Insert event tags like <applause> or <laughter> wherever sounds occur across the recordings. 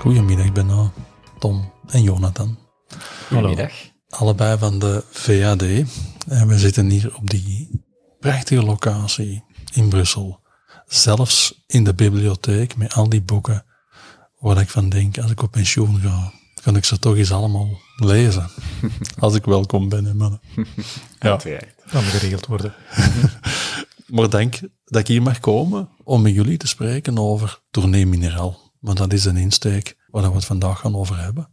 Goedemiddag, Benno, Tom en Jonathan. Goedemiddag. Allebei van de VAD. En we zitten hier op die prachtige locatie in Brussel. Zelfs in de bibliotheek met al die boeken waar ik van denk, als ik op pensioen ga, kan ik ze toch eens allemaal lezen. <laughs> Als ik welkom ben, hè, mannen. <laughs> Ja, kan geregeld worden. <laughs> Maar denk dat ik hier mag komen om met jullie te spreken over Tournee Mineraal. Want dat is een insteek waar we het vandaag gaan over hebben.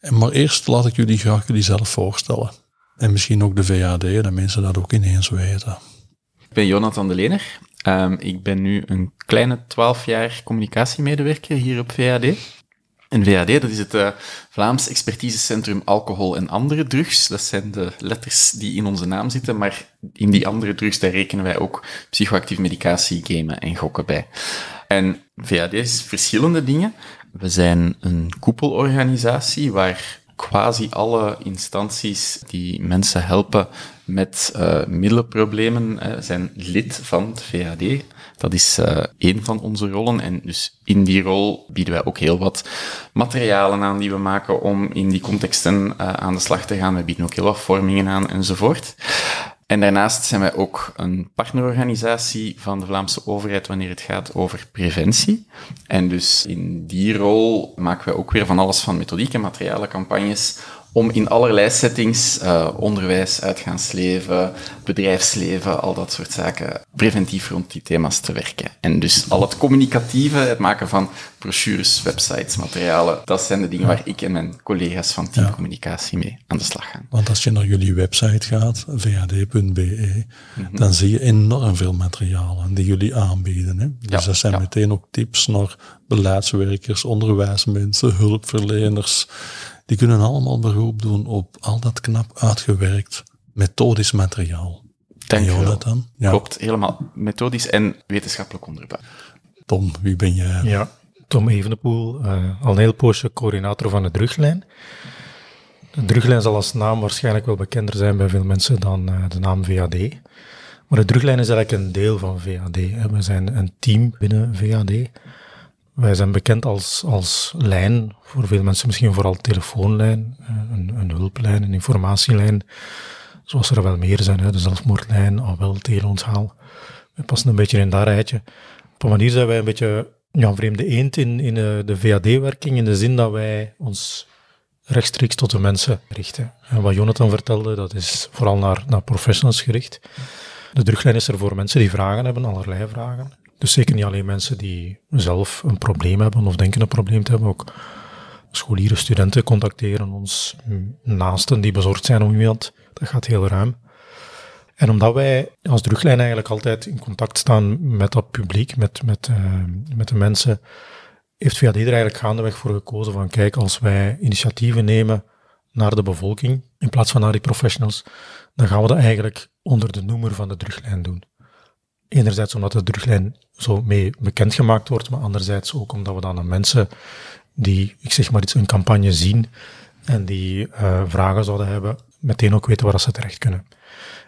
En maar eerst laat ik jullie graag jullie zelf voorstellen. En misschien ook de VAD, dat mensen dat ook ineens weten. Ik ben Jonathan de Lener. Ehm, ik ben nu een kleine 12 jaar communicatiemedewerker hier op VAD. En VAD, dat is het uh, Vlaams Expertisecentrum Alcohol en Andere Drugs. Dat zijn de letters die in onze naam zitten, maar in die andere drugs, daar rekenen wij ook psychoactieve medicatie, gamen en gokken bij. En VAD is verschillende dingen. We zijn een koepelorganisatie waar quasi alle instanties die mensen helpen met uh, middelenproblemen uh, zijn lid van het VAD. Dat is uh, één van onze rollen. En dus in die rol bieden wij ook heel wat materialen aan die we maken om in die contexten aan de slag te gaan. We bieden ook heel wat vormingen aan enzovoort. En daarnaast zijn wij ook een partnerorganisatie van de Vlaamse overheid wanneer het gaat over preventie. En dus in die rol maken wij ook weer van alles van methodiek en materialen campagnes om in allerlei settings, uh, onderwijs, uitgaansleven, bedrijfsleven, al dat soort zaken, preventief rond die thema's te werken. En dus al het communicatieve, het maken van brochures, websites, materialen, dat zijn de dingen waar ik en mijn collega's van Team Communicatie mee aan de slag gaan. Want als je naar jullie website gaat, vad.be, mhm. dan zie je enorm veel materialen die jullie aanbieden. Hè? Dus ja, dat zijn meteen ook tips naar beleidswerkers, onderwijsmensen, hulpverleners, die kunnen allemaal beroep doen op al dat knap uitgewerkt methodisch materiaal. Dank je wel. dan? Ja. Klopt, helemaal methodisch en wetenschappelijk onderbouwd. Tom, wie ben jij? Ja, Tom Evenepoel, uh, al een heel poosje coördinator van de druglijn. De druglijn zal als naam waarschijnlijk wel bekender zijn bij veel mensen dan uh, de naam VAD. Maar de druglijn is eigenlijk een deel van VAD. Hè. We zijn een team binnen VAD. Wij zijn bekend als, als lijn, voor veel mensen misschien vooral telefoonlijn, eh, een, een hulplijn, een informatielijn, zoals er wel meer zijn, hè, de zelfmoordlijn, al wel teleonthaal. We passen een beetje in dat rijtje. Op een manier zijn wij een beetje ja, een vreemde eend in, in eh, de VAD-werking, in de zin dat wij ons rechtstreeks tot de mensen richten. En wat Jonathan vertelde, dat is vooral naar, naar professionals gericht. De druglijn is er voor mensen die vragen hebben, allerlei vragen. Dus zeker niet alleen mensen die zelf een probleem hebben of denken een probleem te hebben, ook scholieren, studenten contacteren ons, naasten die bezorgd zijn om iemand. Dat gaat heel ruim. En omdat wij als druglijn eigenlijk altijd in contact staan met dat publiek, met, met, uh, met de mensen, heeft VAD er eigenlijk gaandeweg voor gekozen van kijk, als wij initiatieven nemen naar de bevolking, in plaats van naar die professionals, dan gaan we dat eigenlijk onder de noemer van de druglijn doen. Enerzijds omdat de druglijn zo mee bekendgemaakt wordt, maar anderzijds ook omdat we dan aan mensen die, ik zeg maar iets, een campagne zien en die uh, vragen zouden hebben, meteen ook weten waar ze terecht kunnen.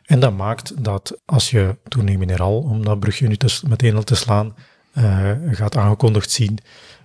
En dat maakt dat als je toernooi mineraal, om dat brugje nu te, meteen al te slaan, uh, gaat aangekondigd zien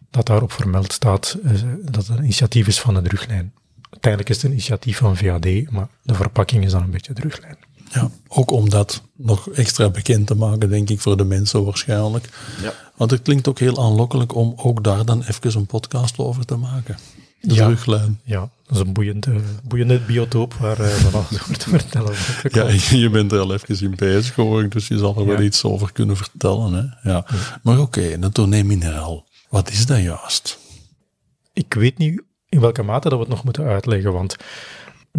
dat daarop vermeld staat uh, dat het een initiatief is van de druglijn. Uiteindelijk is het een initiatief van VAD, maar de verpakking is dan een beetje druglijn. Ja, ook om dat nog extra bekend te maken, denk ik, voor de mensen waarschijnlijk. Ja. Want het klinkt ook heel aanlokkelijk om ook daar dan even een podcast over te maken. De ja, ruglijn. Ja, dat is een boeiende, boeiende biotoop waar uh, van alles over te vertellen. <laughs> ja, <laughs> je bent er al even in bezig hoor, dus je zal er wel iets over kunnen vertellen. Hè? Ja. Maar oké, okay, mineraal. Wat is dat juist? Ik weet niet in welke mate dat we het nog moeten uitleggen, want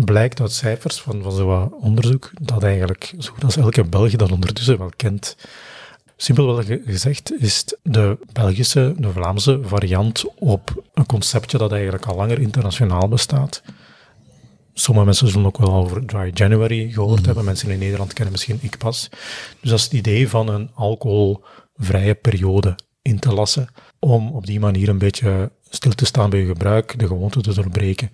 blijkt uit cijfers van, van zo'n onderzoek dat eigenlijk zo goed als elke Belg dat ondertussen wel kent. Simpelweg gezegd is de Belgische, de Vlaamse variant op een conceptje dat eigenlijk al langer internationaal bestaat. Sommige mensen zullen ook wel over Dry January gehoord hebben. Mensen in Nederland kennen misschien ik pas. Dus dat is het idee van een alcoholvrije periode in te lassen. Om op die manier een beetje stil te staan bij je gebruik, de gewoonte te doorbreken.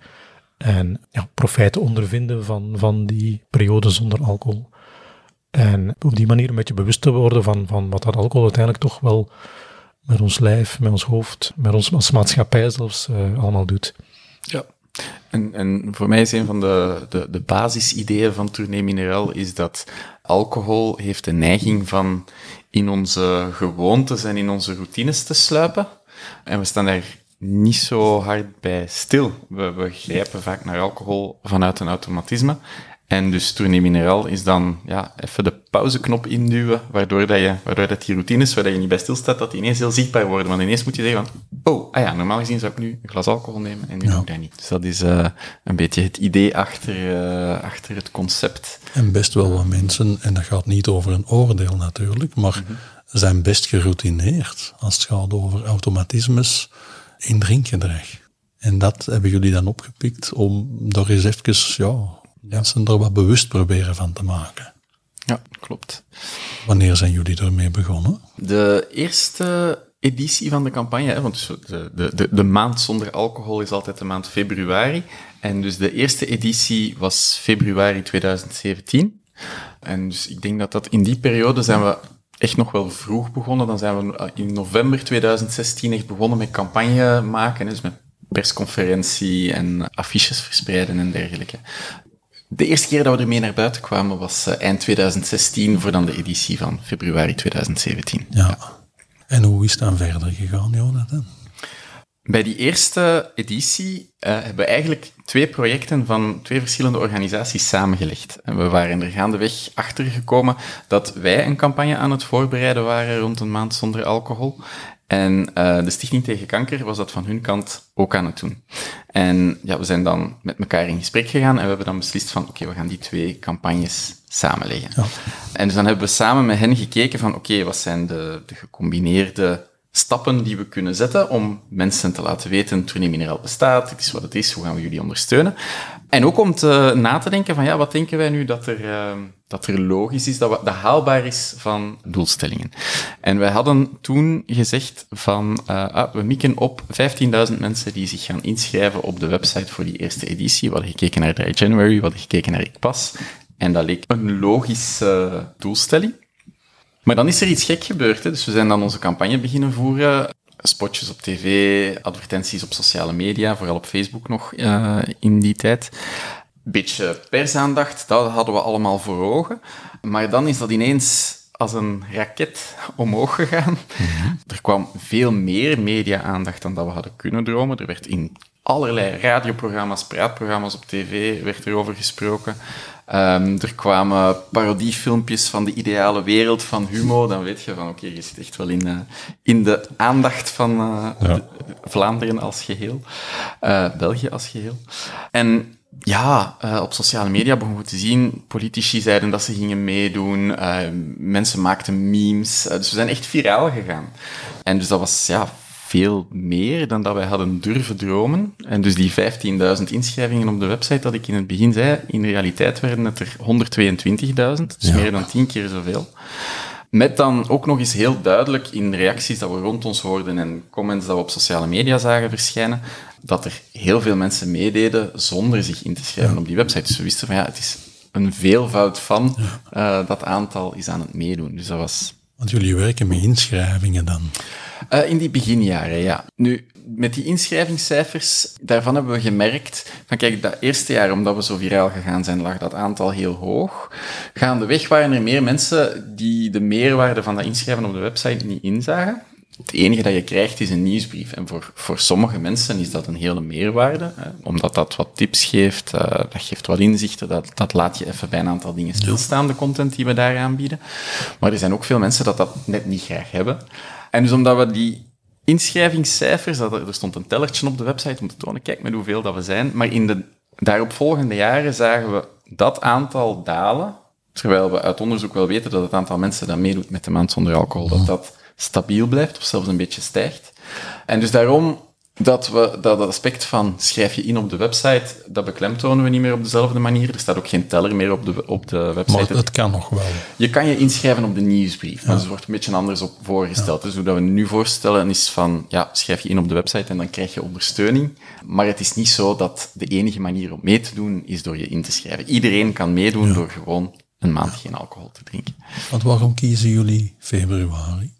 En ja, profijt te ondervinden van, van die periode zonder alcohol. En op die manier een beetje bewust te worden van, van wat dat alcohol uiteindelijk toch wel met ons lijf, met ons hoofd, met ons als maatschappij zelfs uh, allemaal doet. Ja. En, en voor mij is een van de, de, de basisideeën van Tournee Mineral is dat alcohol heeft de neiging van in onze gewoontes en in onze routines te sluipen. En we staan daar niet zo hard bij stil. We, we grijpen vaak naar alcohol vanuit een automatisme. En dus Tournee Mineral is dan ja, even de pauzeknop induwen, waardoor, dat je, waardoor dat die routines, waar je niet bij stilstaat, dat die ineens heel zichtbaar worden. Want ineens moet je zeggen van, oh, ah ja, normaal gezien zou ik nu een glas alcohol nemen en nu doe ik dat niet. Dus dat is uh, een beetje het idee achter, uh, achter het concept. En best wel wat mensen, en dat gaat niet over een oordeel natuurlijk, maar mm -hmm. zijn best geroutineerd als het gaat over automatismes in drinkgedrag. En dat hebben jullie dan opgepikt om daar eens even, ja, mensen er wat bewust proberen van te maken. Ja, klopt. Wanneer zijn jullie ermee begonnen? De eerste editie van de campagne, hè, want de, de, de, de, maand zonder alcohol is altijd de maand februari. En dus de eerste editie was februari 2017. En dus ik denk dat dat in die periode zijn we echt nog wel vroeg begonnen. Dan zijn we in november 2016 echt begonnen met campagne maken. Dus met persconferentie en affiches verspreiden en dergelijke. De eerste keer dat we ermee naar buiten kwamen was uh, eind 2016 voor dan de editie van februari 2017. Ja. En hoe is het dan verder gegaan, Jonathan? Bij die eerste editie uh, hebben we eigenlijk twee projecten van twee verschillende organisaties samengelegd. En we waren er gaandeweg achter gekomen dat wij een campagne aan het voorbereiden waren rond een maand zonder alcohol. En uh, de Stichting tegen Kanker was dat van hun kant ook aan het doen. En ja, we zijn dan met elkaar in gesprek gegaan en we hebben dan beslist van, oké, okay, we gaan die twee campagnes samenleggen. Ja. En dus dan hebben we samen met hen gekeken van, oké, okay, wat zijn de, de gecombineerde stappen die we kunnen zetten om mensen te laten weten, Tournee Mineraal bestaat, het is wat het is, hoe gaan we jullie ondersteunen. En ook om te, na te denken van, ja, wat denken wij nu dat er, uh, dat er logisch is, dat, we, dat haalbaar is van doelstellingen. En wij hadden toen gezegd van, uh, ah, we mikken op 15.000 mensen die zich gaan inschrijven op de website voor die eerste editie. We hadden gekeken naar Dry January, we hadden gekeken naar IkPas. En dat leek een logische doelstelling. Maar dan is er iets gek gebeurd. Hè. Dus we zijn dan onze campagne beginnen voeren. Spotjes op tv, advertenties op sociale media, vooral op Facebook nog uh, in die tijd. Beetje persaandacht, dat hadden we allemaal voor ogen. Maar dan is dat ineens als een raket <laughs> omhoog gegaan. -hmm. Er kwam veel meer media-aandacht dan dat we hadden kunnen dromen. Er werd in allerlei radioprogramma's, praatprogramma's op tv werd erover gesproken. Um, er kwamen parodiefilmpjes van de ideale wereld van Humo. Dan weet je van, oké, okay, je zit echt wel in, uh, in de aandacht van uh, ja. Vlaanderen als geheel. Uh, België als geheel. En ja, op sociale media begonnen we te zien, politici zeiden dat ze gingen meedoen, mensen maakten memes. dus we zijn echt viraal gegaan. En dus dat was ja, veel meer dan dat wij hadden durven dromen. En dus die 15.000 inschrijvingen op de website, dat ik in het begin zei, in realiteit werden het er 122.000, dus ja. meer dan tien keer zoveel. Met dan ook nog eens heel duidelijk in reacties dat we rond ons hoorden en comments dat we op sociale media zagen verschijnen, dat er heel veel mensen meededen zonder zich in te schrijven op die website. Dus we wisten van ja, het is een veelvoud van uh, dat aantal is aan het meedoen. Dus dat was... Want jullie werken met inschrijvingen dan? Uh, in die beginjaren, ja. Nu, met die inschrijvingscijfers, daarvan hebben we gemerkt, van kijk, dat eerste jaar, omdat we zo viraal gegaan zijn, lag dat aantal heel hoog. Gaandeweg waren er meer mensen die de meerwaarde van dat inschrijven op de website niet inzagen. Het enige dat je krijgt is een nieuwsbrief. En voor, voor sommige mensen is dat een hele meerwaarde, hè, omdat dat wat tips geeft, uh, dat geeft wat inzichten, dat, dat laat je even bij een aantal dingen stilstaan, de content die we daar aanbieden. Maar er zijn ook veel mensen dat dat net niet graag hebben. En dus omdat we die inschrijvingscijfers, er stond een tellertje op de website om te tonen, kijk met hoeveel dat we zijn, maar in de daaropvolgende jaren zagen we dat aantal dalen, terwijl we uit onderzoek wel weten dat het aantal mensen dat meedoet met de maand zonder alcohol, dat dat stabiel blijft of zelfs een beetje stijgt. En dus daarom dat we dat aspect van schrijf je in op de website, dat beklemtonen we niet meer op dezelfde manier. Er staat ook geen teller meer op de, op de website. Maar het kan nog wel. Je kan je inschrijven op de nieuwsbrief, maar het wordt een beetje anders op voorgesteld. Dus hoe dat we nu voorstellen is van, ja, schrijf je in op de website en dan krijg je ondersteuning. Maar het is niet zo dat de enige manier om mee te doen is door je in te schrijven. Iedereen kan meedoen door gewoon een maand geen alcohol te drinken. Want waarom kiezen jullie februari?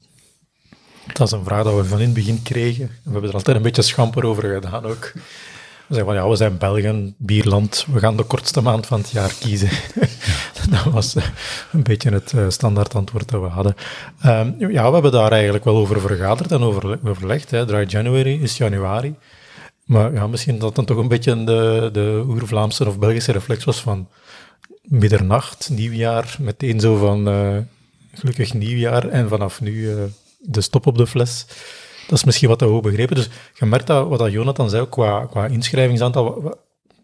Dat is een vraag dat we van in het begin kregen. We hebben er altijd een beetje schamper over gedaan ook. We zeggen van ja, we zijn Belgen, bierland, we gaan de kortste maand van het jaar kiezen. <laughs> dat was eh, een beetje het uh, standaard antwoord dat we hadden. Um, ja, we hebben daar eigenlijk wel over vergaderd en over, overlegd. Hè. Dry January is januari. Maar ja, misschien dat dan toch een beetje de, de oer-Vlaamse of Belgische reflex was van middernacht, nieuwjaar, meteen zo van uh, gelukkig nieuwjaar en vanaf nu de stop op de fles. Dat is misschien wat te hoog begrepen. Dus je merkt dat wat dat Jonathan zei, qua, qua inschrijvingsaantal,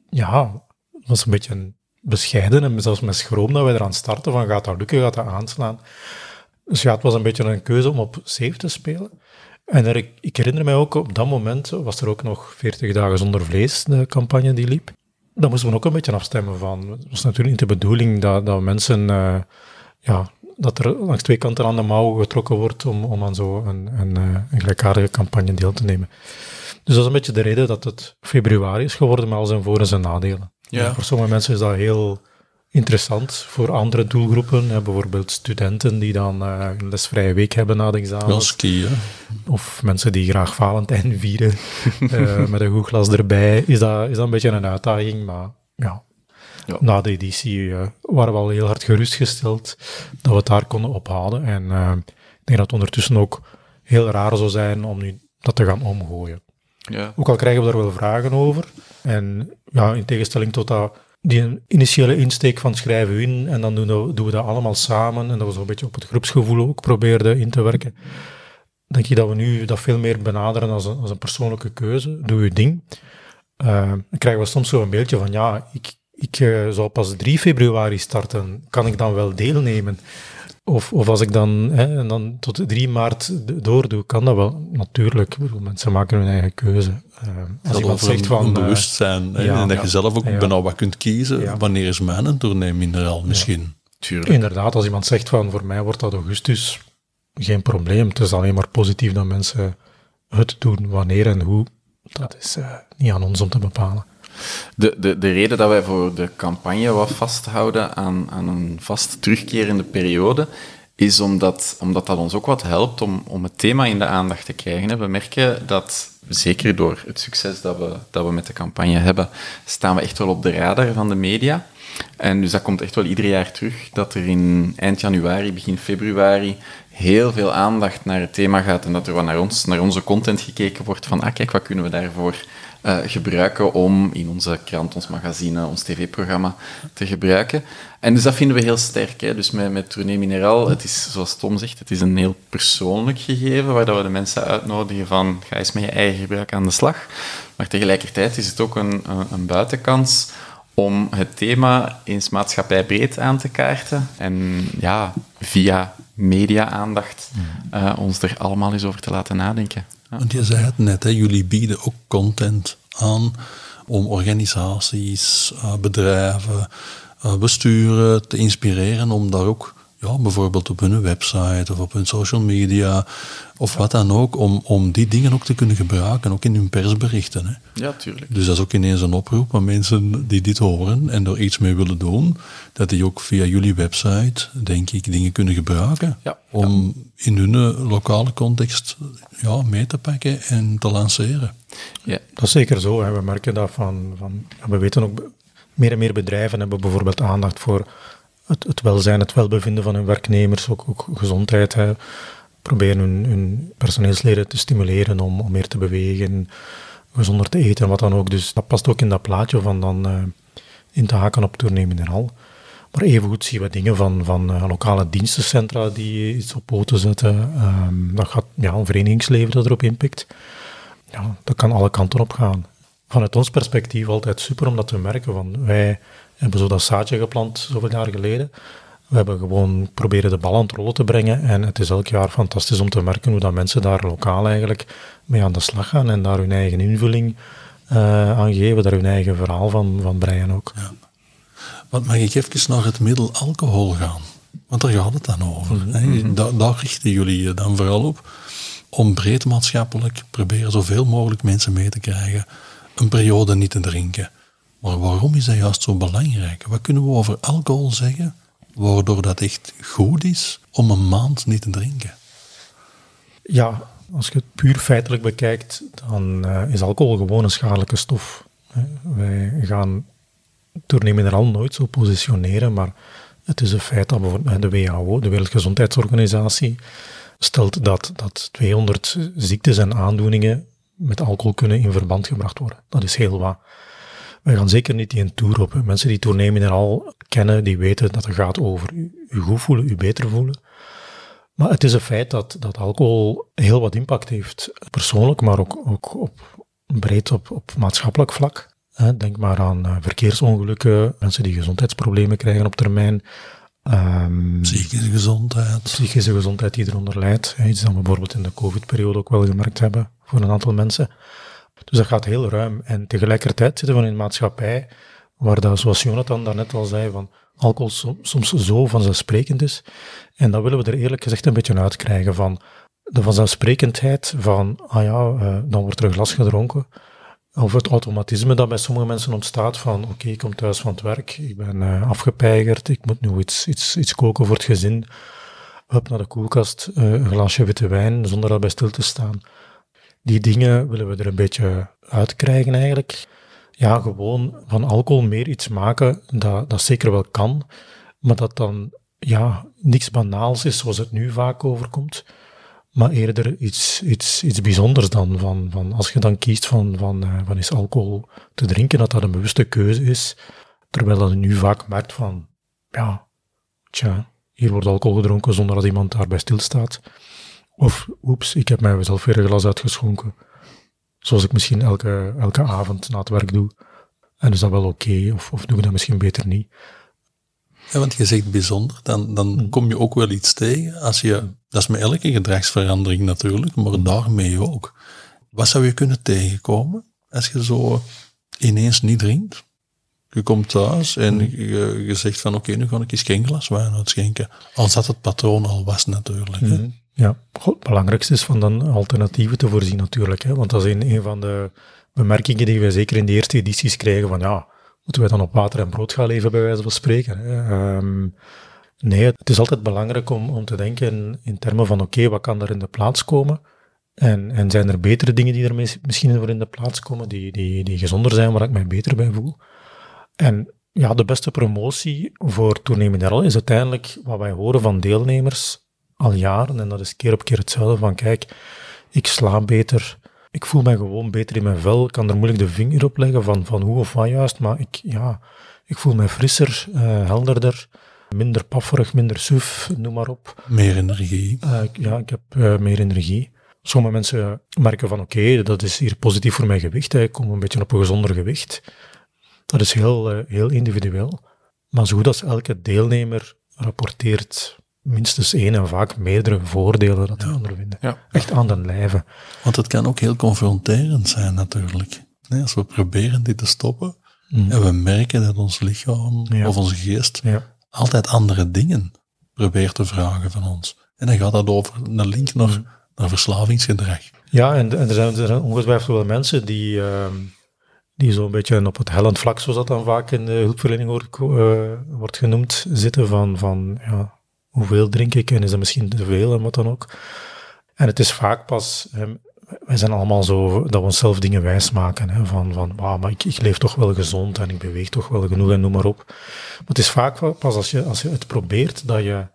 ja, was een beetje bescheiden en zelfs met schroom dat wij eraan starten van gaat dat lukken, gaat dat aanslaan. Dus ja, het was een beetje een keuze om op safe te spelen. En ik, herinner mij ook, op dat moment was er ook nog 40 dagen zonder vlees, de campagne die liep. Daar moesten we ook een beetje afstemmen van. Het was natuurlijk niet de bedoeling dat, dat mensen uh, ja, dat er langs twee kanten aan de mouw getrokken wordt om, om aan zo'n een, een, eh, een gelijkaardige campagne deel te nemen. Dus dat is een beetje de reden dat het februari is geworden, met al zijn voor- en zijn nadelen. Ja. Voor sommige mensen is dat heel interessant. Voor andere doelgroepen, bijvoorbeeld studenten die dan uh, een lesvrije week hebben na de examen. Of mensen die graag Valentijn vieren, uh, <laughs> met een goed glas erbij, is dat, is dat een beetje een uitdaging. Maar ja, ja. Na de editie uh, waren we al heel hard gerustgesteld dat we het daar konden ophalen. En uh, ik denk dat het ondertussen ook heel raar zou zijn om nu dat te gaan omgooien. Ja. Ook al krijgen we daar wel vragen over. En ja, in tegenstelling tot dat, die initiële insteek van schrijven we in en dan doen we, doen we dat allemaal samen. En dat we zo'n beetje op het groepsgevoel ook probeerden in te werken. Denk je dat we nu dat veel meer benaderen als een, als een persoonlijke keuze. Doe je ding. Uh, dan krijgen we soms zo een beeldje van ja, ik, ik uh, zou pas 3 februari starten, kan ik dan wel deelnemen? Of, of als ik dan, hè, en dan tot 3 maart doordoe, kan dat wel? Natuurlijk, mensen maken hun eigen keuze. Uh, als iemand zegt van... Een bewustzijn, uh, ja, en dat ja, je zelf ook ja. bijna wat kunt kiezen, wanneer is mijn tournee minder al misschien? Tuurlijk. Inderdaad, als iemand zegt van, voor mij wordt dat augustus, geen probleem. Het is alleen maar positief dat mensen het doen, wanneer en hoe. Dat is uh, niet aan ons om te bepalen. De, de, de reden dat wij voor de campagne wat vasthouden aan, aan een vast terugkerende periode, is omdat, omdat dat ons ook wat helpt om, om het thema in de aandacht te krijgen. We merken dat, zeker door het succes dat we, dat we met de campagne hebben, staan we echt wel op de radar van de media. En dus dat komt echt wel ieder jaar terug, dat er in eind januari, begin februari heel veel aandacht naar het thema gaat en dat er wat naar, ons, naar onze content gekeken wordt van, ah kijk, wat kunnen we daarvoor uh, gebruiken om in onze krant, ons magazine, ons tv-programma te gebruiken. En dus dat vinden we heel sterk. Hè? Dus met, met Tournee Mineral, het is, zoals Tom zegt, het is een heel persoonlijk gegeven, waar dat we de mensen uitnodigen van, ga eens met je eigen gebruik aan de slag. Maar tegelijkertijd is het ook een, een, een buitenkans om het thema eens maatschappijbreed aan te kaarten en ja, via media-aandacht uh, ons er allemaal eens over te laten nadenken. Want je zei het net, hè, jullie bieden ook content aan om organisaties, eh, bedrijven, eh, besturen te inspireren om daar ook ja, bijvoorbeeld op hun website of op hun social media of wat dan ook, om, om die dingen ook te kunnen gebruiken, ook in hun persberichten. Hè. Ja, tuurlijk. Dus dat is ook ineens een oproep aan mensen die dit horen en er iets mee willen doen, dat die ook via jullie website, denk ik, dingen kunnen gebruiken ja, om in hun eh, lokale context ja, mee te pakken en te lanceren. Ja. Dat is zeker zo. Hè. We merken dat van, van, we weten ook, meer en meer bedrijven hebben bijvoorbeeld aandacht voor het, welzijn, het welbevinden van hun werknemers, ook, ook gezondheid. Proberen hun, hun personeelsleden te stimuleren om, om meer te bewegen, gezonder te eten en wat dan ook. Dus dat past ook in dat plaatje van dan uh, in te haken op toenemend en al. Maar evengoed zien we dingen van, van uh, lokale dienstencentra die iets op poten zetten. Um, dat gaat ja, een verenigingsleven dat erop inpikt. Ja, dat kan alle kanten op gaan. vanuit ons perspectief altijd super om dat te merken. Van wij hebben zo dat zaadje geplant zoveel jaar geleden. We hebben gewoon proberen de bal aan het rollen te brengen. En het is elk jaar fantastisch om te merken hoe dat mensen daar lokaal eigenlijk mee aan de slag gaan en daar hun eigen invulling uh, aan geven, daar hun eigen verhaal van, van breien ook. Ja. Wat mag ik even naar het middel alcohol gaan? Want daar gaat het dan over. Mm daar richten jullie je dan vooral op. Om breed maatschappelijk proberen zoveel mogelijk mensen mee te krijgen een periode niet te drinken. Maar waarom is dat juist zo belangrijk? Wat kunnen we over alcohol zeggen, waardoor dat echt goed is om een maand niet te drinken? Ja, als je het puur feitelijk bekijkt, dan uh, is alcohol gewoon een schadelijke stof. Wij gaan al nooit zo positioneren, maar het is een feit dat bijvoorbeeld de WHO, de Wereldgezondheidsorganisatie, stelt dat, dat 200 ziektes en aandoeningen met alcohol kunnen in verband gebracht worden. Dat is heel wat. Wij gaan zeker niet die een tour op. Mensen die toenemen al kennen, die weten dat het gaat over u goed voelen, u beter voelen. Maar het is een feit dat, dat alcohol heel wat impact heeft, persoonlijk, maar ook, ook op, breed op, op maatschappelijk vlak. Denk maar aan eh, verkeersongelukken, mensen die gezondheidsproblemen krijgen op termijn. Um, psychische gezondheid. Psychische gezondheid die eronder leidt. Iets dat we bijvoorbeeld in de COVID-periode ook wel gemerkt hebben voor een aantal mensen. Dus dat gaat heel ruim. En tegelijkertijd zitten we in een maatschappij waar dat, zoals Jonathan daarnet al zei, van alcohol soms zo vanzelfsprekend is. En dat willen we er eerlijk gezegd een beetje uitkrijgen van de vanzelfsprekendheid van, ah ja, uh, dan wordt er een glas gedronken. Of het automatisme dat bij sommige mensen ontstaat van, oké, ik kom thuis van het werk, ik ben uh, afgepeigerd, ik moet nu iets, iets, iets koken voor het gezin. Hup naar de koelkast, uh, een glaasje witte wijn, zonder daarbij stil te staan. Die dingen willen we er een beetje uitkrijgen eigenlijk. Ja, gewoon van alcohol meer iets maken, dat, dat zeker wel kan, maar dat dan ja, niks banaals is zoals het nu vaak overkomt, maar eerder iets, iets, iets bijzonders dan. Van, van als je dan kiest van, van, uh, van is alcohol te drinken, dat dat een bewuste keuze is, terwijl dat je nu vaak merkt van, ja, tja, hier wordt alcohol gedronken zonder dat iemand daarbij stilstaat. Of, oeps, ik heb mijzelf weer een glas uitgeschonken. Zoals ik misschien elke, elke avond na het werk doe. En is dat wel oké, of, of doe ik dat misschien beter niet? Ja, want je zegt bijzonder, dan, dan hmm. kom je ook wel iets tegen. Als je, dat is met elke gedragsverandering natuurlijk, maar hmm. daarmee ook. Wat zou je kunnen tegenkomen als je zo ineens niet drinkt? Je komt thuis en hmm. je, je zegt van oké, nu ga ik eens geen glas wijn uitschenken. Als dat het patroon al was natuurlijk. Hè? Ja, het belangrijkste is van dan alternatieven te voorzien natuurlijk. Hè? Want dat is een, een van de bemerkingen die we zeker in de eerste edities krijgen van ja, moeten wij dan op water en brood gaan leven bij wijze van spreken. Ehm, nee, het is altijd belangrijk om, om te denken in, termen van oké, wat kan er in de plaats komen? En, en zijn er betere dingen die er misschien voor in de plaats komen, die, die, die gezonder zijn, waar ik mij beter bij voel? En ja, de beste promotie voor Tournee Mineral is uiteindelijk wat wij horen van deelnemers al jaren. En dat is keer op keer hetzelfde van, kijk, ik sla beter, ik voel me gewoon beter in mijn vel, ik kan er moeilijk de vinger op leggen van, van hoe of wat juist, maar ik, ja, ik voel me frisser, uh, helderder, minder pafferig, minder suf, noem maar op. Meer energie. Uh, ja, ik heb uh, meer energie. Sommige mensen merken van oké, dat is hier positief voor mijn gewicht, ik kom een beetje op een gezonder gewicht. Dat is heel, heel individueel. Maar zo goed als elke deelnemer rapporteert minstens één en vaak meerdere voordelen dat we ondervinden. Ja. Echt aan de lijve. Want het kan ook heel confronterend zijn natuurlijk. Nee, als we proberen dit te stoppen mm. en we merken dat ons lichaam of onze geest altijd andere dingen probeert te vragen van ons. En dan gaat dat over een link naar, mm. naar verslavingsgedrag. Ja, en, en er, zijn, er zijn ongetwijfeld wel mensen die, uh, die zo'n beetje op het hellend vlak, zoals dat dan vaak in de hulpverlening wordt, uh, wordt genoemd, zitten van, van ja, hoeveel drink ik en is dat misschien te veel en wat dan ook. En het is vaak pas, wij zijn allemaal zo dat we onszelf dingen wijsmaken. Hè, van, van wauw, maar ik, ik, leef toch wel gezond en ik beweeg toch wel genoeg en noem maar op. Maar het is vaak pas als je, als je het probeert dat je,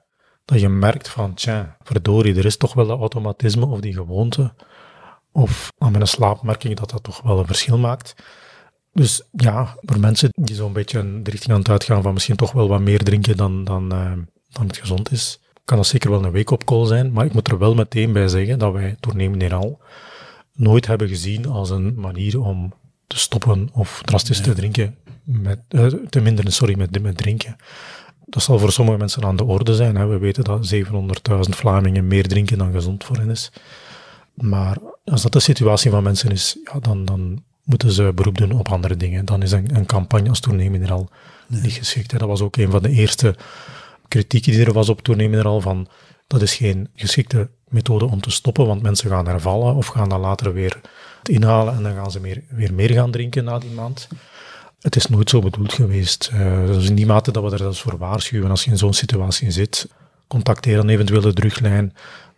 dat je merkt van, tja, verdorie, er is toch wel dat automatisme of die gewoonte. Of aan mijn slaap merk ik dat dat toch wel een verschil maakt. Dus ja, voor mensen die zo'n beetje de richting aan het uitgaan van misschien toch wel wat meer drinken dan, dan, uh, dan het gezond is, kan dat zeker wel een wake-up call zijn. Maar ik moet er wel meteen bij zeggen dat wij Tournee Mineral nooit hebben gezien als een manier om te stoppen of drastisch te drinken, met, uh, te minderen, sorry, met, met drinken. Dat zal voor sommige mensen aan de orde zijn. Hè. We weten dat 700.000 Vlamingen meer drinken dan gezond voor hen is. Maar als dat de situatie van mensen is, ja, dan, dan moeten ze beroep doen op andere dingen. Dan is een, een campagne als toernemen al nee. niet geschikt. Hè. Dat was ook een van de eerste kritieken die er was op toernemen al van dat is geen geschikte methode om te stoppen, want mensen gaan hervallen of gaan dan later weer inhalen en dan gaan ze meer, weer meer gaan drinken na die maand. Het is nooit zo bedoeld geweest. Uh, dus in die mate dat we er zelfs voor waarschuwen als je in zo'n situatie zit. Contacteer dan eventueel de druglijn,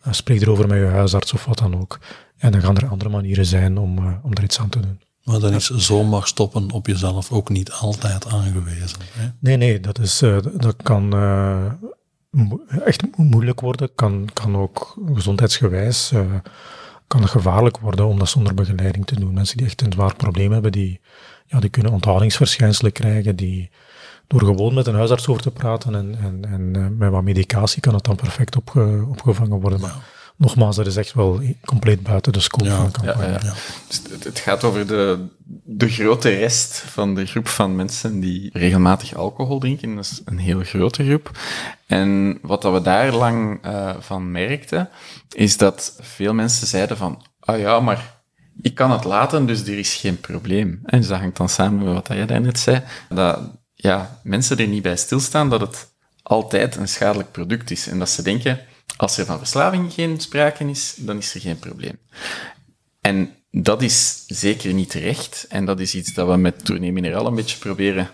uh, spreek erover met je huisarts of wat dan ook. En dan gaan er andere manieren zijn om, uh, om er iets aan te doen. Maar dan is zomaar stoppen op jezelf ook niet altijd aangewezen. Hè? Nee, nee, dat, is, dat kan echt moeilijk worden, kan, kan ook gezondheidsgewijs kan het gevaarlijk worden om dat zonder begeleiding te doen. Mensen die echt een zwaar probleem hebben, die, ja, die kunnen onthoudingsverschijnselen krijgen, die door gewoon met een huisarts over te praten en, en, en eh, met wat medicatie kan het dan perfect opge, opgevangen worden. Maar nogmaals, dat is echt wel compleet buiten de scope van de campagne. Ja, ja. Dus het gaat over de, de grote rest van de groep van mensen die regelmatig alcohol drinken. Dat is een heel grote groep. En wat dat we daar lang uh, van merkten, is dat veel mensen zeiden van, ah ja, maar ik kan het laten, dus er is geen probleem. En dus dat hangt dan samen met wat jij daarnet zei, dat ja, mensen er niet bij stilstaan dat het altijd een schadelijk product is. En dat ze denken, als er van verslaving geen sprake is, dan is er geen probleem. En dat is zeker niet terecht. En dat is iets dat we met Tournee Mineraal een beetje proberen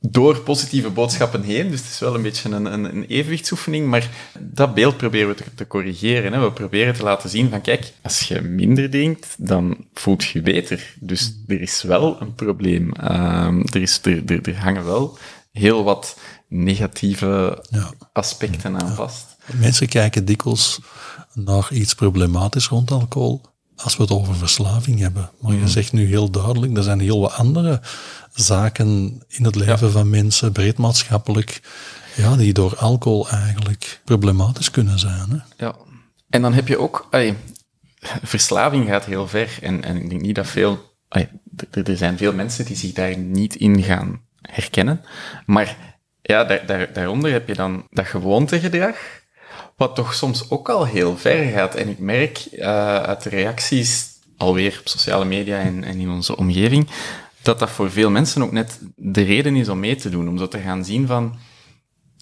door positieve boodschappen heen. Dus het is wel een beetje een, een, een evenwichtsoefening, maar dat beeld proberen we te, te corrigeren. Hè. We proberen te laten zien van, kijk, als je minder drinkt, dan voelt je beter. Dus er is wel een probleem. Um, er, is, er, er, er hangen wel heel wat negatieve ja. aspecten aan vast. Mensen kijken dikwijls naar iets problematisch rond alcohol als we het over verslaving hebben. Maar je mm. zegt nu heel duidelijk, er zijn heel wat andere zaken in het leven van mensen, breed maatschappelijk, ja, die door alcohol eigenlijk problematisch kunnen zijn. Hè? Ja, en dan heb je ook, ay, verslaving gaat heel ver. En, en ik denk niet dat veel, ay, er zijn veel mensen die zich daar niet in gaan herkennen. Maar ja, daar, daar, daaronder heb je dan dat gewoontegedrag, wat toch soms ook al heel ver gaat. En ik merk uh, uit de reacties, alweer op sociale media en, in onze omgeving, dat dat voor veel mensen ook net de reden is om mee te doen. Om zo te gaan zien van,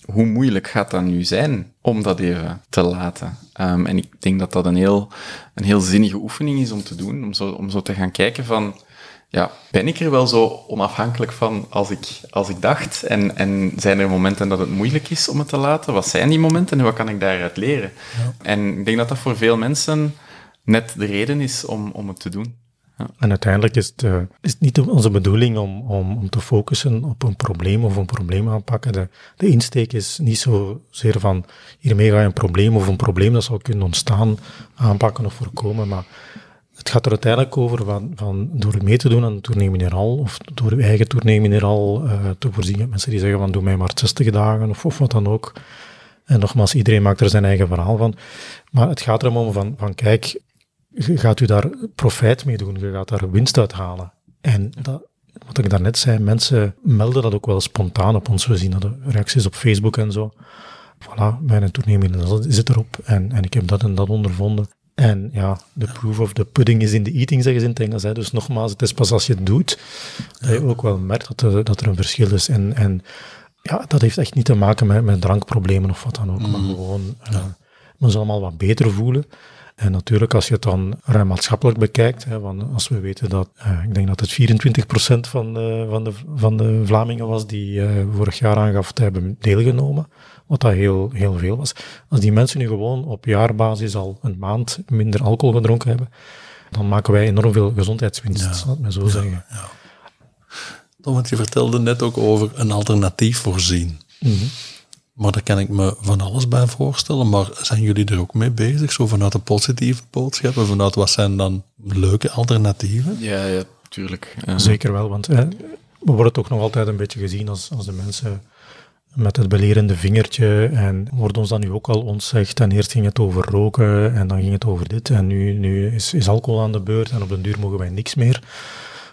hoe moeilijk gaat dat nu zijn om dat even te laten? Um, en ik denk dat dat een heel, een heel zinnige oefening is om te doen. Om zo, om zo te gaan kijken van, ja, ben ik er wel zo onafhankelijk van als ik, als ik dacht? En, en zijn er momenten dat het moeilijk is om het te laten? Wat zijn die momenten en wat kan ik daaruit leren? Ja. En ik denk dat dat voor veel mensen net de reden is om, om het te doen. Ja. En uiteindelijk is het, uh, is het niet onze bedoeling om, om, om te focussen op een probleem of een probleem aanpakken. De, de insteek is niet zozeer van hiermee ga je een probleem of een probleem dat zou kunnen ontstaan aanpakken of voorkomen, maar het gaat er uiteindelijk over van, van door mee te doen aan een tournee mineraal of door uw eigen tournee mineraal uh, te voorzien. Mensen die zeggen van doe mij maar 60 dagen of, of wat dan ook. En nogmaals, iedereen maakt er zijn eigen verhaal van. Maar het gaat erom om van, van kijk, gaat u daar profijt mee doen, je gaat daar winst uit halen. En dat, wat ik daarnet zei, mensen melden dat ook wel spontaan op ons. We zien dat de reacties op Facebook en zo. Voilà, bij een tournee zit erop en, en ik heb dat en dat ondervonden. En ja, de proof of the pudding is in the eating, zeggen ze in het Engels. Hè. Dus nogmaals, het is pas als je het doet, dat je ook wel merkt dat er, dat er een verschil is. En, en ja, dat heeft echt niet te maken met, met drankproblemen of wat dan ook, maar mm. gewoon, uh, men zal allemaal wat beter voelen. En natuurlijk, als je het dan ruim maatschappelijk bekijkt, hè, want als we weten dat, uh, ik denk dat het 24% van de, van, de, van de Vlamingen was die uh, vorig jaar aangaf te hebben deelgenomen, wat dat heel, heel veel was. Als die mensen nu gewoon op jaarbasis al een maand minder alcohol gedronken hebben, dan maken wij enorm veel gezondheidswinst, ja. ik maar zo ja, zeggen. Ja. Want je vertelde net ook over een alternatief voorzien. Mm -hmm. Maar daar kan ik me van alles bij voorstellen. Maar zijn jullie er ook mee bezig? Zo vanuit de positieve boodschappen? Vanuit wat zijn dan leuke alternatieven? Ja, ja tuurlijk. Zeker wel, want we worden toch nog altijd een beetje gezien als, als de mensen met het belerende vingertje. En wordt ons dan nu ook al ontzegd. En eerst ging het over roken en dan ging het over dit. En nu, nu is, is alcohol aan de beurt en op den duur mogen wij niks meer.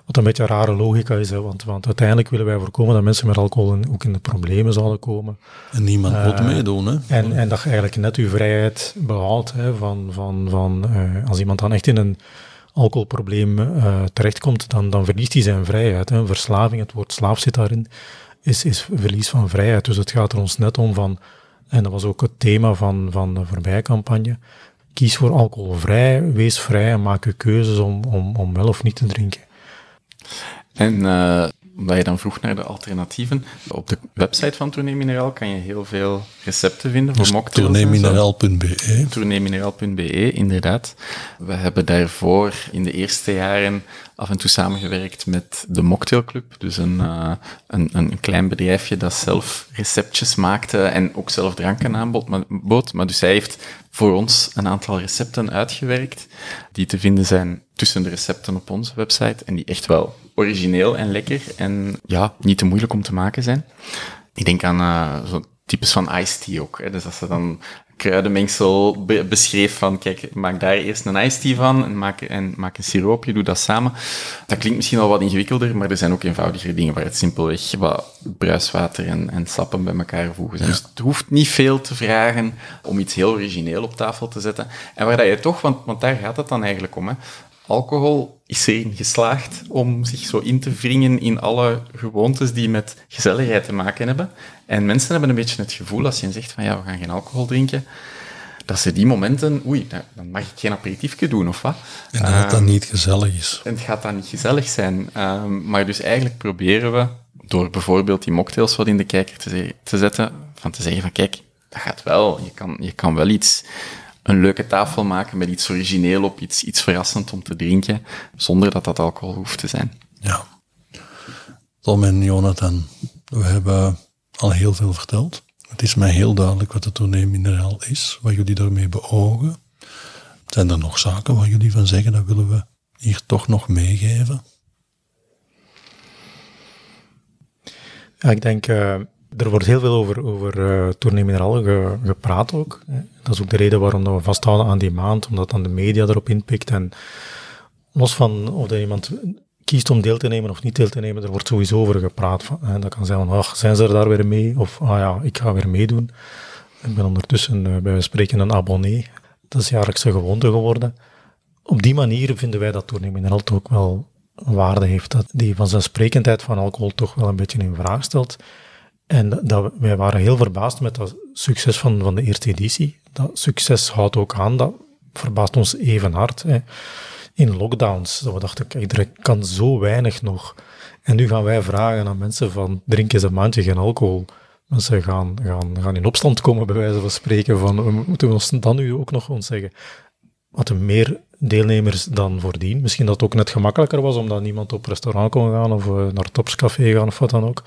Wat een beetje een rare logica is, hè, want, want uiteindelijk willen wij voorkomen dat mensen met alcohol in- ook in de problemen zouden komen. En niemand wil Eh, meedoen, hè? En, en dat je eigenlijk net je vrijheid behoudt. Hè, van, van, van, eh, als iemand dan echt in een alcoholprobleem eh, terechtkomt, dan, dan verliest hij zijn vrijheid. Hè. Verslaving, het woord slaaf zit daarin, is, is verlies van vrijheid. Dus het gaat er ons net om van, en dat was ook het thema van, van de voorbije campagne, kies voor alcoholvrij, wees vrij en maak je keuzes om, om, om wel of niet te drinken. En eh, omdat je dan vroeg naar de alternatieven, op de website van Tournee Mineraal kan je heel veel recepten vinden voor Dus mocktails. tourneemineraal.be. tourneemineraal.be, inderdaad. We hebben daarvoor in de eerste jaren af en toe samengewerkt met de Mocktail Club, dus een, eh, een, een klein bedrijfje dat zelf receptjes maakte en ook zelf dranken aanbood. Maar, bood. maar dus hij heeft voor ons een aantal recepten uitgewerkt, die te vinden zijn tussen de recepten op onze website en die echt wel origineel en lekker en ja, niet te moeilijk om te maken zijn. Ik denk aan eh zo'n types van iced tea ook. Hè. Dus als ze dan kruidenmengsel be- beschreef van, kijk, maak daar eerst een iced tea van en maak, en maak een siroopje, doe dat samen. Dat klinkt misschien al wat ingewikkelder, maar er zijn ook eenvoudigere dingen waar het simpelweg wat bruiswater en, en sappen bij elkaar voegen zijn. Dus het hoeft niet veel te vragen om iets heel origineel op tafel te zetten. En waar dat je toch, want, want daar gaat het dan eigenlijk om, hè. Alcohol is erin geslaagd om zich zo in te wringen in alle gewoontes die met gezelligheid te maken hebben. En mensen hebben een beetje het gevoel, als je zegt van ja, we gaan geen alcohol drinken, dat ze die momenten, oei, dan- mag ik geen aperitiefje doen, of wat? En dat het dan niet gezellig is. En het gaat dan niet gezellig zijn. Ehm, maar dus eigenlijk proberen we, door bijvoorbeeld die mocktails wat in de kijker te, te zetten, van te zeggen van kijk, dat gaat wel. Je kan, je kan wel iets, een leuke tafel maken met iets origineel op, iets, iets verrassend om te drinken, zonder dat dat alcohol hoeft te zijn. Ja. Tom en Jonathan, we hebben al heel veel verteld. Het is mij heel duidelijk wat het tourneemineraal is, wat jullie daarmee beogen. Zijn er nog zaken waar jullie van zeggen, dat willen we hier toch nog meegeven? Ja, ik denk, eh, er wordt heel veel over, over ge- gepraat ook. Hè. Dat is ook de reden waarom we vasthouden aan die maand, omdat dan de media erop inpikt. En los van of iemand kiest om deel te nemen of niet deel te nemen, er wordt sowieso over gepraat. Van, hè. Dat kan zijn van, ach, zijn ze er daar weer mee? Of, ah ja, ik ga weer meedoen. Ik ben ondertussen, eh, bij wijze spreken, een abonnee. Dat is jaarlijkse gewoonte geworden. Op die manier vinden wij dat toch ook wel waarde heeft. Dat die vanzelfsprekendheid van alcohol toch wel een beetje in vraag stelt. En dat, wij waren heel verbaasd met dat succes van, van de eerste editie. Dat succes houdt ook aan, dat verbaast ons even hard. Hè. In lockdowns, dat we dachten, kijk, er kan zo weinig nog. En nu gaan wij vragen aan mensen van, drink eens een maandje geen alcohol. Mensen gaan, gaan, gaan in opstand komen, bij wijze van spreken, van, moeten we ons dan nu ook nog ontzeggen. Hadden meer deelnemers dan voordien. Misschien dat het ook net gemakkelijker was, omdat niemand op restaurant kon gaan, of eh, naar Topscafé gaan, of wat dan ook.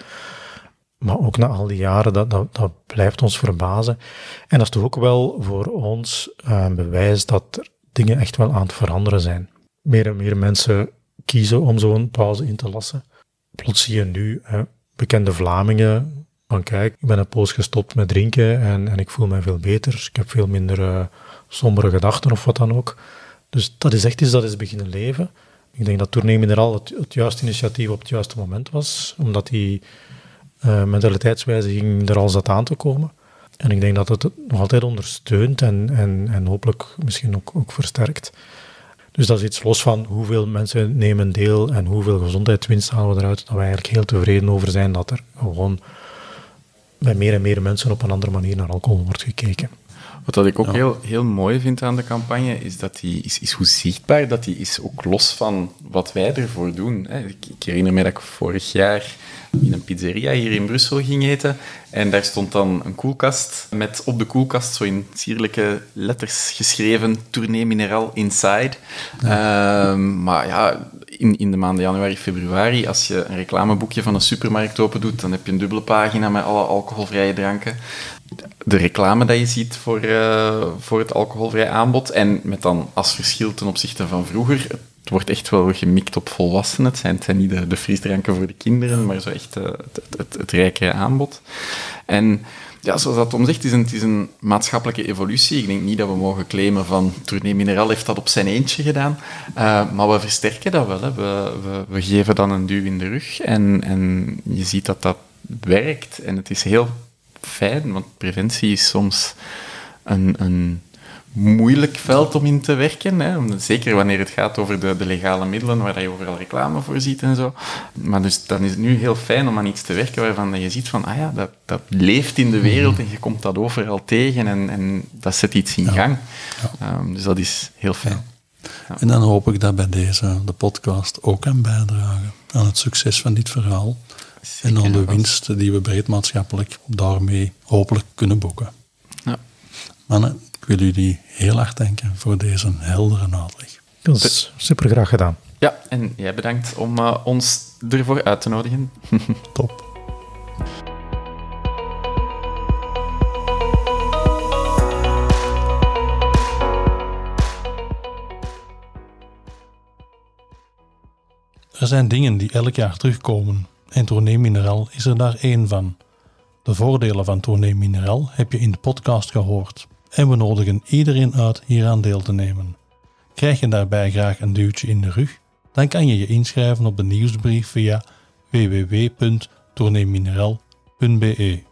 Maar ook na al die jaren, dat, dat, dat blijft ons verbazen. En dat is toch ook wel voor ons eh, een bewijs dat er dingen echt wel aan het veranderen zijn. Meer en meer mensen kiezen om zo'n pauze in te lassen. Plots zie je nu bekende Vlamingen van kijk, ik ben een poos gestopt met drinken en, en ik voel me veel beter. Ik heb veel minder eh, sombere gedachten of wat dan ook. Dus dat is echt iets dat is beginnen leven. Ik denk dat Tournee Mineraal het, het juiste initiatief op het juiste moment was, omdat die uh, mentaliteitswijziging er al zat aan te komen. En ik denk dat het nog altijd ondersteunt en, en, en hopelijk misschien ook, ook versterkt. Dus dat is iets los van hoeveel mensen nemen deel en hoeveel gezondheidswinst halen we eruit, dat wij eigenlijk heel tevreden over zijn dat er gewoon bij meer en meer mensen op een andere manier naar alcohol wordt gekeken. Wat dat ik ook ja. heel, heel mooi vind aan de campagne, is, dat die, is, is hoe zichtbaar dat die is, ook los van wat wij ervoor doen. Ik, ik herinner me dat ik vorig jaar in een pizzeria hier in Brussel ging eten. En daar stond dan een koelkast met op de koelkast zo in sierlijke letters geschreven Tournee Mineraal Inside. Ja. Um, maar ja, in, in de maanden januari, februari, als je een reclameboekje van een supermarkt open doet, dan heb je een dubbele pagina met alle alcoholvrije dranken. De reclame dat je ziet voor, uh, voor het alcoholvrij aanbod. En met dan als verschil ten opzichte van vroeger, het wordt echt wel gemikt op volwassenen. Het zijn, het zijn niet de, de frisdranken voor de kinderen, maar zo echt uh, het, het, het, het rijke aanbod. En Ja, zoals dat Tom zegt, het is, een, is een maatschappelijke evolutie. Ik denk niet dat we mogen claimen van Tournee Mineral heeft dat op zijn eentje gedaan. Uh, maar we versterken dat wel. Hè. We, we, we, geven dan een duw in de rug en, en je ziet dat dat werkt. En het is heel fijn, want preventie is soms een, een moeilijk veld om in te werken. Hè. Zeker wanneer het gaat over de, de, legale middelen, waar je overal reclame voor ziet en zo. Maar dus dan is het nu heel fijn om aan iets te werken waarvan je ziet van, ah ja, dat, dat leeft in de wereld en je komt dat overal tegen en, en dat zet iets in gang. Ja. Um, dus dat is heel fijn. Ja. En dan hoop ik dat bij deze, de podcast, ook kan bijdragen aan het succes van dit verhaal. Zeker en aan de winst die we breed maatschappelijk daarmee hopelijk kunnen boeken. Ja. Mannen, wil jullie heel hard danken voor deze heldere uitleg. Dat is super graag gedaan. Ja, en jij bedankt om uh, ons ervoor uit te nodigen. <laughs> Top. Er zijn dingen die elk jaar terugkomen en Tournee Mineral is er daar één van. De voordelen van Tournee Mineral heb je in de podcast gehoord en we nodigen iedereen uit hieraan deel te nemen. Krijg je daarbij graag een duwtje in de rug? Dan kan je je inschrijven op de nieuwsbrief via www.tourneemineral.be.